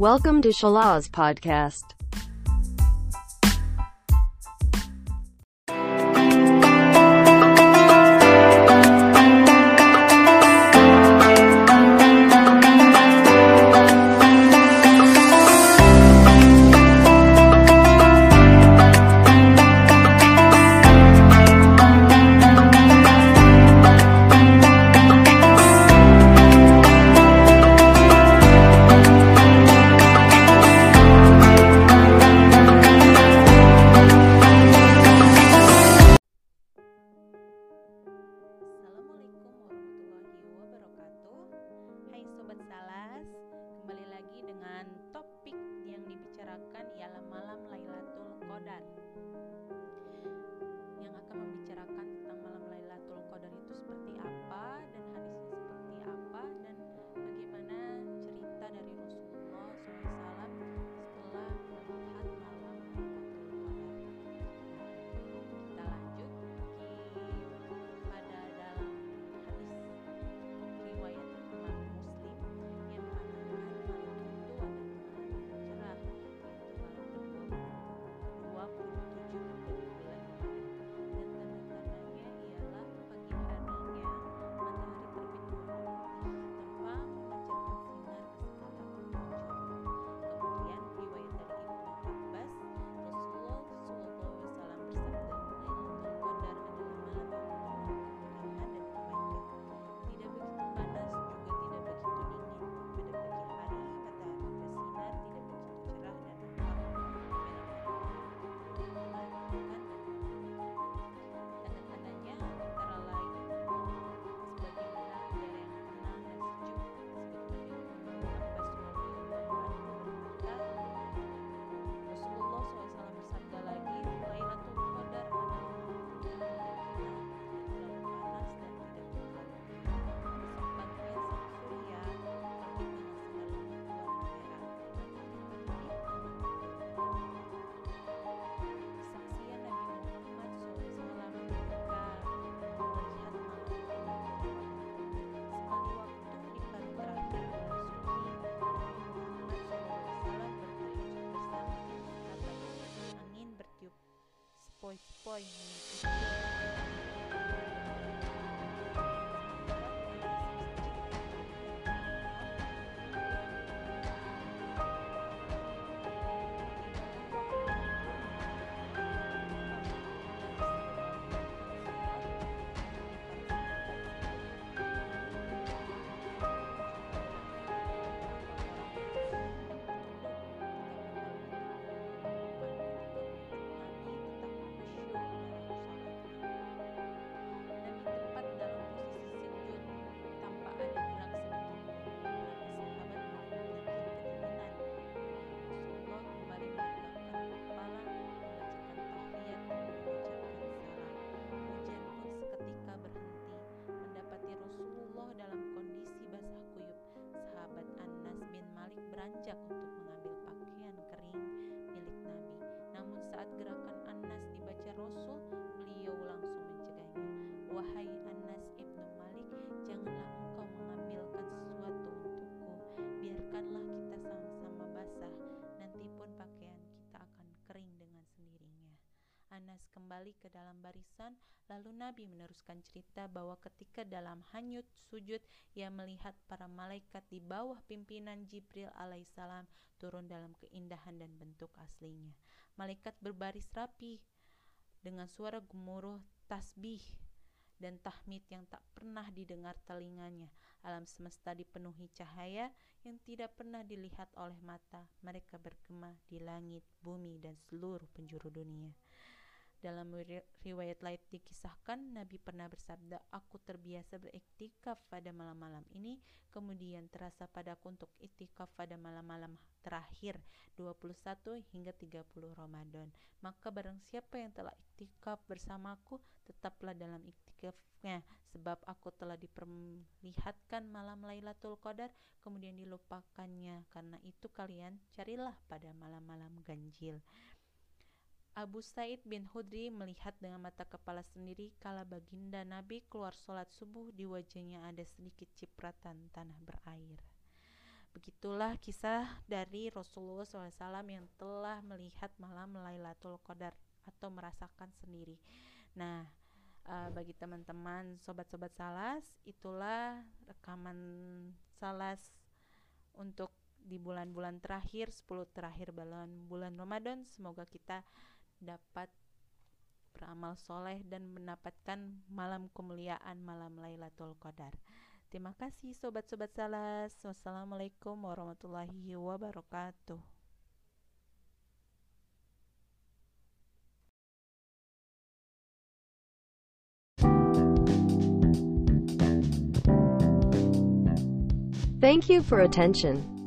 Welcome to Shalaz Podcast. you. kembali ke dalam barisan, lalu Nabi meneruskan cerita bahwa ketika dalam hanyut sujud, ia melihat para malaikat di bawah pimpinan Jibril alaihissalam turun dalam keindahan dan bentuk aslinya. Malaikat berbaris rapi dengan suara gemuruh tasbih dan tahmid yang tak pernah didengar telinganya. Alam semesta dipenuhi cahaya yang tidak pernah dilihat oleh mata. Mereka berkemah di langit, bumi, dan seluruh penjuru dunia. Dalam riwayat lain dikisahkan Nabi pernah bersabda, "Aku terbiasa beriktikaf pada malam-malam ini, kemudian terasa padaku untuk iktikaf pada malam-malam terakhir 21 hingga 30 Ramadan. Maka barang siapa yang telah iktikaf bersamaku, tetaplah dalam iktikafnya sebab aku telah diperlihatkan malam Lailatul Qadar kemudian dilupakannya. Karena itu kalian carilah pada malam-malam ganjil." Abu Said bin Hudri melihat dengan mata kepala sendiri kala baginda Nabi keluar sholat subuh di wajahnya ada sedikit cipratan tanah berair. Begitulah kisah dari Rasulullah SAW yang telah melihat malam Lailatul Qadar atau merasakan sendiri. Nah, uh, bagi teman-teman sobat-sobat salas, itulah rekaman salas untuk di bulan-bulan terakhir, 10 terakhir bulan bulan Ramadan. Semoga kita dapat beramal soleh dan mendapatkan malam kemuliaan malam Lailatul Qadar. Terima kasih sobat-sobat salas. Wassalamualaikum warahmatullahi wabarakatuh. Thank you for attention.